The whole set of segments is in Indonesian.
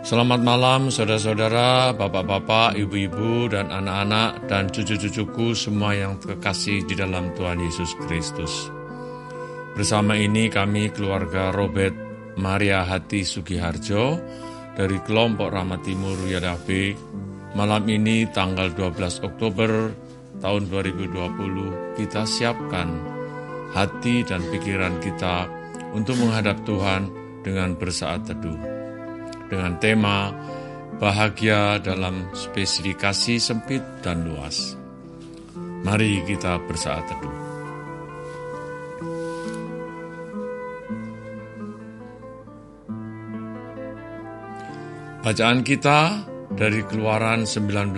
Selamat malam saudara-saudara, bapak-bapak, ibu-ibu, dan anak-anak, dan cucu-cucuku semua yang terkasih di dalam Tuhan Yesus Kristus. Bersama ini kami keluarga Robert Maria Hati Sugiharjo dari kelompok Rahmat Timur Yadabe. Malam ini tanggal 12 Oktober tahun 2020 kita siapkan hati dan pikiran kita untuk menghadap Tuhan dengan bersaat teduh dengan tema bahagia dalam spesifikasi sempit dan luas. Mari kita bersaat teduh. Bacaan kita dari Keluaran 19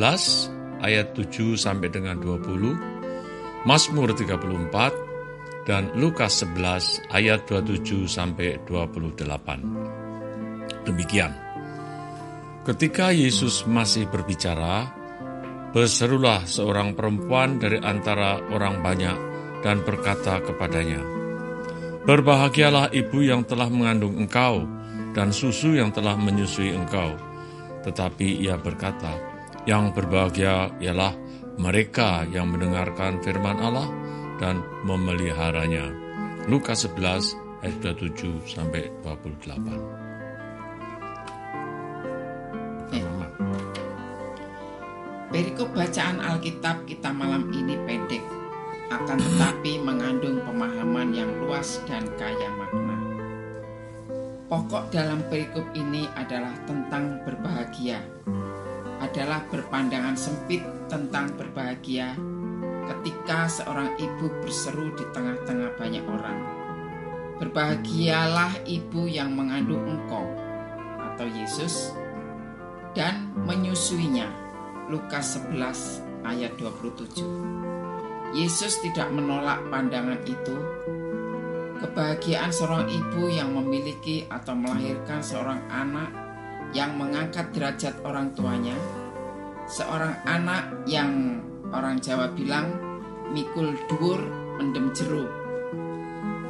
ayat 7 sampai dengan 20, Mazmur 34 dan Lukas 11 ayat 27 sampai 28. Demikian. Ketika Yesus masih berbicara, berserulah seorang perempuan dari antara orang banyak dan berkata kepadanya, Berbahagialah ibu yang telah mengandung engkau dan susu yang telah menyusui engkau. Tetapi ia berkata, yang berbahagia ialah mereka yang mendengarkan firman Allah dan memeliharanya. Lukas 11 ayat 27 sampai 28. Perikop bacaan Alkitab kita malam ini pendek, akan tetapi mengandung pemahaman yang luas dan kaya makna. Pokok dalam perikop ini adalah tentang berbahagia, adalah berpandangan sempit tentang berbahagia ketika seorang ibu berseru di tengah-tengah banyak orang. Berbahagialah ibu yang mengandung engkau atau Yesus dan menyusuinya Lukas 11 ayat 27. Yesus tidak menolak pandangan itu. Kebahagiaan seorang ibu yang memiliki atau melahirkan seorang anak yang mengangkat derajat orang tuanya, seorang anak yang orang Jawa bilang mikul dur mendem jeruk.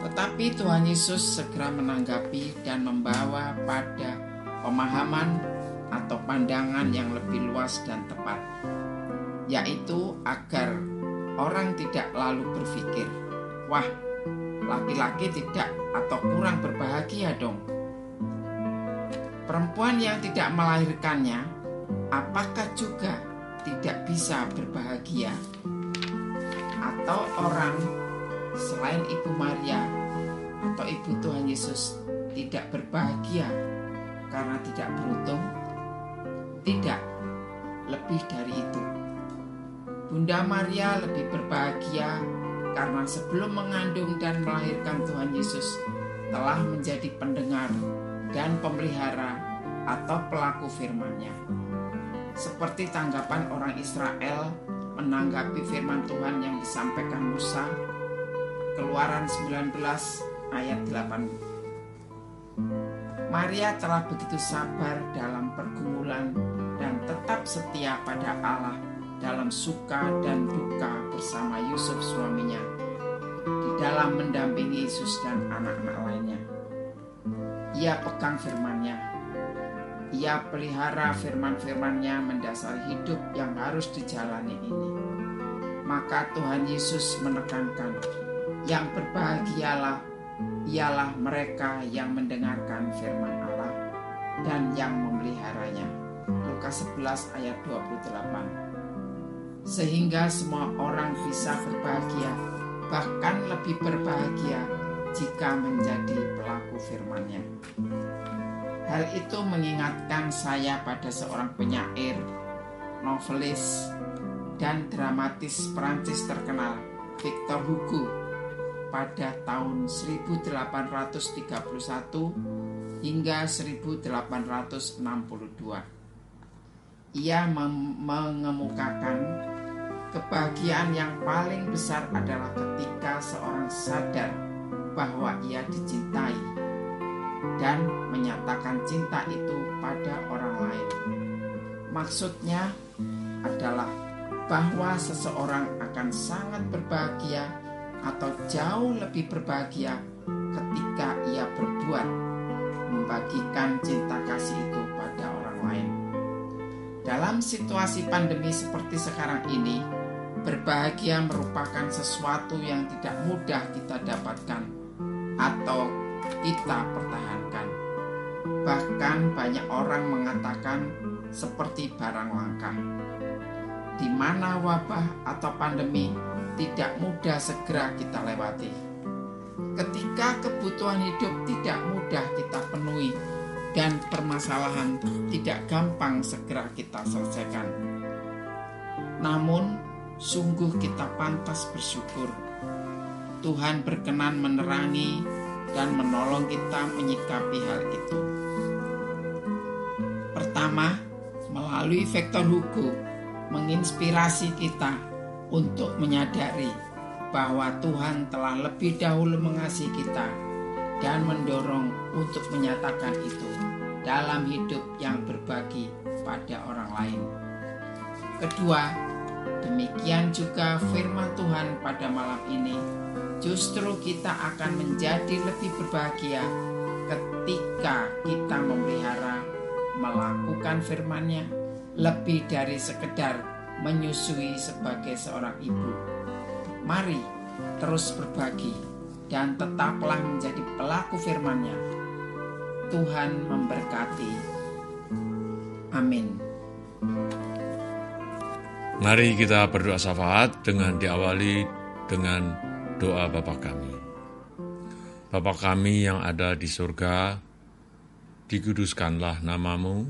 Tetapi Tuhan Yesus segera menanggapi dan membawa pada pemahaman atau pandangan yang lebih luas dan tepat, yaitu agar orang tidak lalu berpikir, "Wah, laki-laki tidak atau kurang berbahagia dong." Perempuan yang tidak melahirkannya, apakah juga tidak bisa berbahagia? Atau orang selain Ibu Maria atau Ibu Tuhan Yesus tidak berbahagia karena tidak beruntung? Tidak, lebih dari itu. Bunda Maria lebih berbahagia karena sebelum mengandung dan melahirkan Tuhan Yesus telah menjadi pendengar dan pemelihara atau pelaku firman-Nya. Seperti tanggapan orang Israel menanggapi firman Tuhan yang disampaikan Musa, Keluaran 19 ayat 8 Maria telah begitu sabar dalam pergumulan tetap setia pada Allah dalam suka dan duka bersama Yusuf suaminya di dalam mendampingi Yesus dan anak-anak lainnya. Ia pegang firman-Nya. Ia pelihara firman-firman-Nya mendasari hidup yang harus dijalani ini. Maka Tuhan Yesus menekankan, yang berbahagialah ialah mereka yang mendengarkan firman Allah dan yang memeliharanya. Lukas 11 ayat 28. Sehingga semua orang bisa berbahagia, bahkan lebih berbahagia jika menjadi pelaku firman-Nya. Hal itu mengingatkan saya pada seorang penyair, novelis, dan dramatis Prancis terkenal, Victor Hugo pada tahun 1831 hingga 1862. Ia mengemukakan kebahagiaan yang paling besar adalah ketika seorang sadar bahwa ia dicintai dan menyatakan cinta itu pada orang lain. Maksudnya adalah bahwa seseorang akan sangat berbahagia atau jauh lebih berbahagia ketika ia berbuat membagikan cinta kasih itu situasi pandemi seperti sekarang ini, berbahagia merupakan sesuatu yang tidak mudah kita dapatkan atau kita pertahankan. Bahkan banyak orang mengatakan seperti barang langka. Di mana wabah atau pandemi tidak mudah segera kita lewati. Ketika kebutuhan hidup tidak mudah kita penuhi dan permasalahan tidak gampang segera kita selesaikan. Namun, sungguh kita pantas bersyukur. Tuhan berkenan menerangi dan menolong kita menyikapi hal itu. Pertama, melalui vektor Hugo menginspirasi kita untuk menyadari bahwa Tuhan telah lebih dahulu mengasihi kita dan mendorong untuk menyatakan itu dalam hidup yang berbagi pada orang lain. Kedua, demikian juga firman Tuhan pada malam ini, justru kita akan menjadi lebih berbahagia ketika kita memelihara melakukan firman-Nya lebih dari sekedar menyusui sebagai seorang ibu. Mari terus berbagi dan tetaplah menjadi pelaku firman-Nya. Tuhan memberkati. Amin. Mari kita berdoa syafaat dengan diawali dengan doa Bapa kami. Bapa kami yang ada di surga, dikuduskanlah namamu,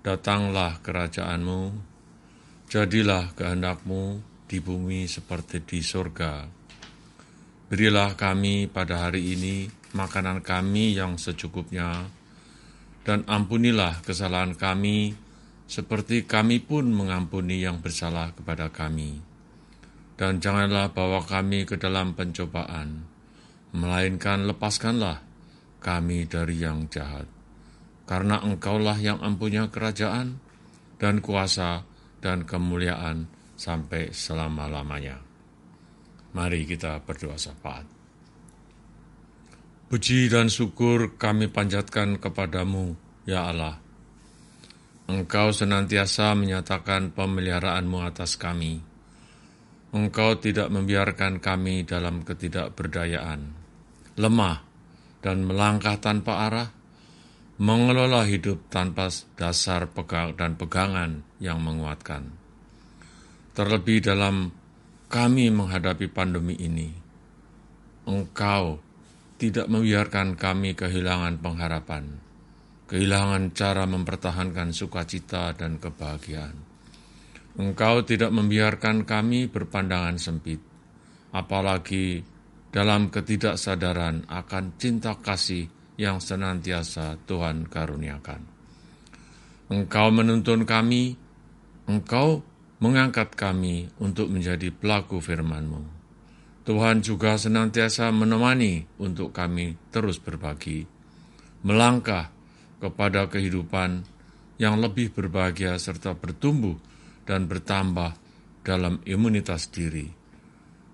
datanglah kerajaanmu, jadilah kehendakmu di bumi seperti di surga. Berilah kami pada hari ini makanan kami yang secukupnya, dan ampunilah kesalahan kami seperti kami pun mengampuni yang bersalah kepada kami. Dan janganlah bawa kami ke dalam pencobaan, melainkan lepaskanlah kami dari yang jahat. Karena engkaulah yang ampunya kerajaan, dan kuasa, dan kemuliaan sampai selama-lamanya. Mari kita berdoa syafaat. Puji dan syukur kami panjatkan kepadamu, ya Allah. Engkau senantiasa menyatakan pemeliharaanmu atas kami. Engkau tidak membiarkan kami dalam ketidakberdayaan, lemah, dan melangkah tanpa arah, mengelola hidup tanpa dasar pegang dan pegangan yang menguatkan. Terlebih dalam kami menghadapi pandemi ini. Engkau tidak membiarkan kami kehilangan pengharapan, kehilangan cara mempertahankan sukacita dan kebahagiaan. Engkau tidak membiarkan kami berpandangan sempit, apalagi dalam ketidaksadaran akan cinta kasih yang senantiasa Tuhan karuniakan. Engkau menuntun kami, Engkau mengangkat kami untuk menjadi pelaku firman-Mu. Tuhan juga senantiasa menemani untuk kami terus berbagi, melangkah kepada kehidupan yang lebih berbahagia serta bertumbuh dan bertambah dalam imunitas diri.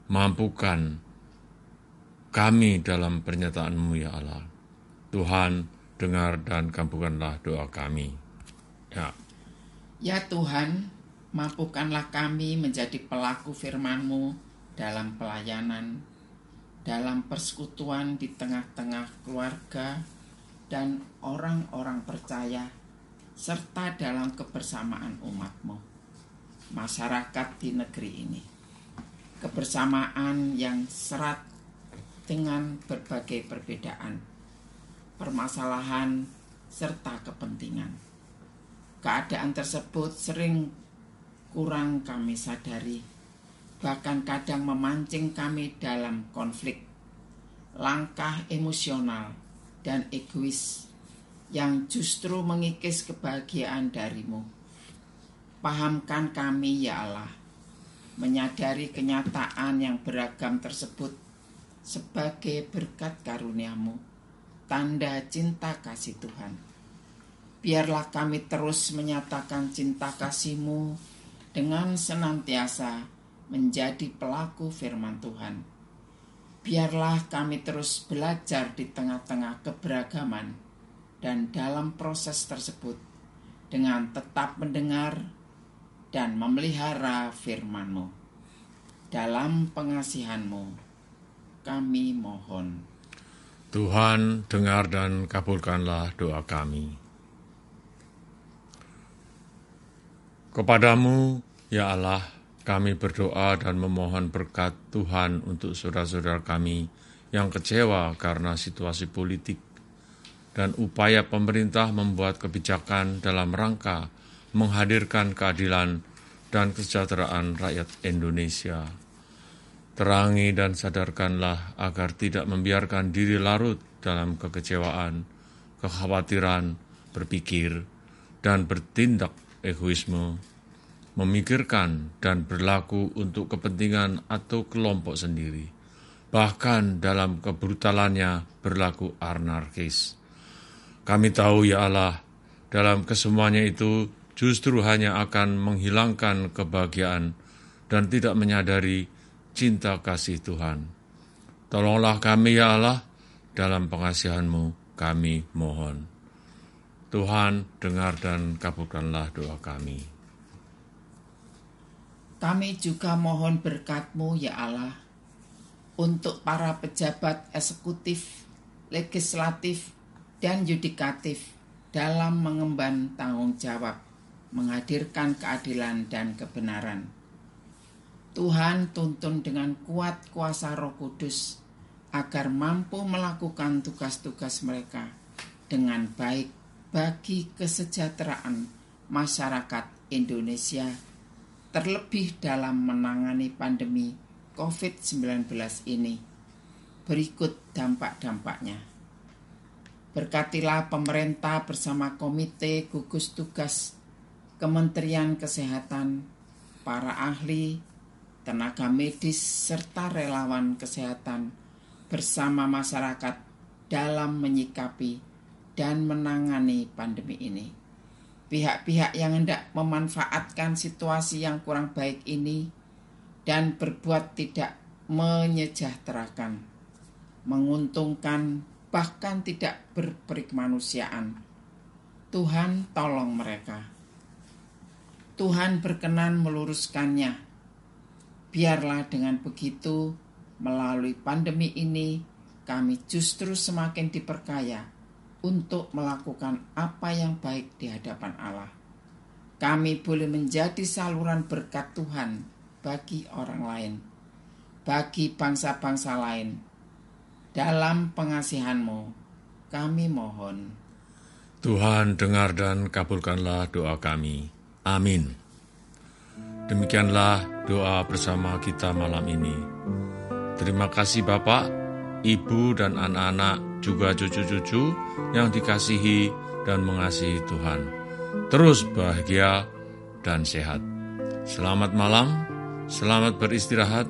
Mampukan kami dalam pernyataan-Mu ya Allah. Tuhan, dengar dan kabulkanlah doa kami. Ya. Ya Tuhan, Mampukanlah kami menjadi pelaku firman-Mu dalam pelayanan, dalam persekutuan di tengah-tengah keluarga dan orang-orang percaya, serta dalam kebersamaan umat-Mu, masyarakat di negeri ini. Kebersamaan yang serat dengan berbagai perbedaan, permasalahan, serta kepentingan. Keadaan tersebut sering kurang kami sadari, bahkan kadang memancing kami dalam konflik, langkah emosional, dan egois yang justru mengikis kebahagiaan darimu. Pahamkan kami ya Allah, menyadari kenyataan yang beragam tersebut sebagai berkat karuniamu, tanda cinta kasih Tuhan. Biarlah kami terus menyatakan cinta kasihmu dengan senantiasa menjadi pelaku firman Tuhan. Biarlah kami terus belajar di tengah-tengah keberagaman dan dalam proses tersebut dengan tetap mendengar dan memelihara firman-Mu. Dalam pengasihan-Mu, kami mohon. Tuhan, dengar dan kabulkanlah doa kami. Kepadamu, ya Allah, kami berdoa dan memohon berkat Tuhan untuk saudara-saudara kami yang kecewa karena situasi politik dan upaya pemerintah membuat kebijakan dalam rangka menghadirkan keadilan dan kesejahteraan rakyat Indonesia. Terangi dan sadarkanlah agar tidak membiarkan diri larut dalam kekecewaan, kekhawatiran, berpikir, dan bertindak egoisme, memikirkan dan berlaku untuk kepentingan atau kelompok sendiri. Bahkan dalam kebrutalannya berlaku anarkis. Kami tahu ya Allah, dalam kesemuanya itu justru hanya akan menghilangkan kebahagiaan dan tidak menyadari cinta kasih Tuhan. Tolonglah kami ya Allah, dalam pengasihanmu kami mohon. Tuhan dengar dan kabulkanlah doa kami. Kami juga mohon berkatmu ya Allah, untuk para pejabat eksekutif, legislatif, dan yudikatif dalam mengemban tanggung jawab menghadirkan keadilan dan kebenaran. Tuhan tuntun dengan kuat kuasa Roh Kudus agar mampu melakukan tugas-tugas mereka dengan baik bagi kesejahteraan masyarakat Indonesia, terlebih dalam menangani pandemi COVID-19 ini. Berikut dampak-dampaknya. Berkatilah pemerintah bersama Komite Gugus Tugas Kementerian Kesehatan, para ahli, tenaga medis, serta relawan kesehatan bersama masyarakat dalam menyikapi dan menangani pandemi ini. Pihak-pihak yang hendak memanfaatkan situasi yang kurang baik ini dan berbuat tidak menyejahterakan, menguntungkan, bahkan tidak berperikmanusiaan. Tuhan tolong mereka. Tuhan berkenan meluruskannya. Biarlah dengan begitu, melalui pandemi ini, kami justru semakin diperkaya untuk melakukan apa yang baik di hadapan Allah. Kami boleh menjadi saluran berkat Tuhan bagi orang lain, bagi bangsa-bangsa lain. Dalam pengasihanmu, kami mohon. Tuhan dengar dan kabulkanlah doa kami. Amin. Demikianlah doa bersama kita malam ini. Terima kasih Bapak, Ibu dan anak-anak juga cucu-cucu yang dikasihi dan mengasihi Tuhan. Terus bahagia dan sehat. Selamat malam, selamat beristirahat.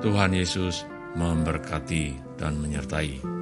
Tuhan Yesus memberkati dan menyertai.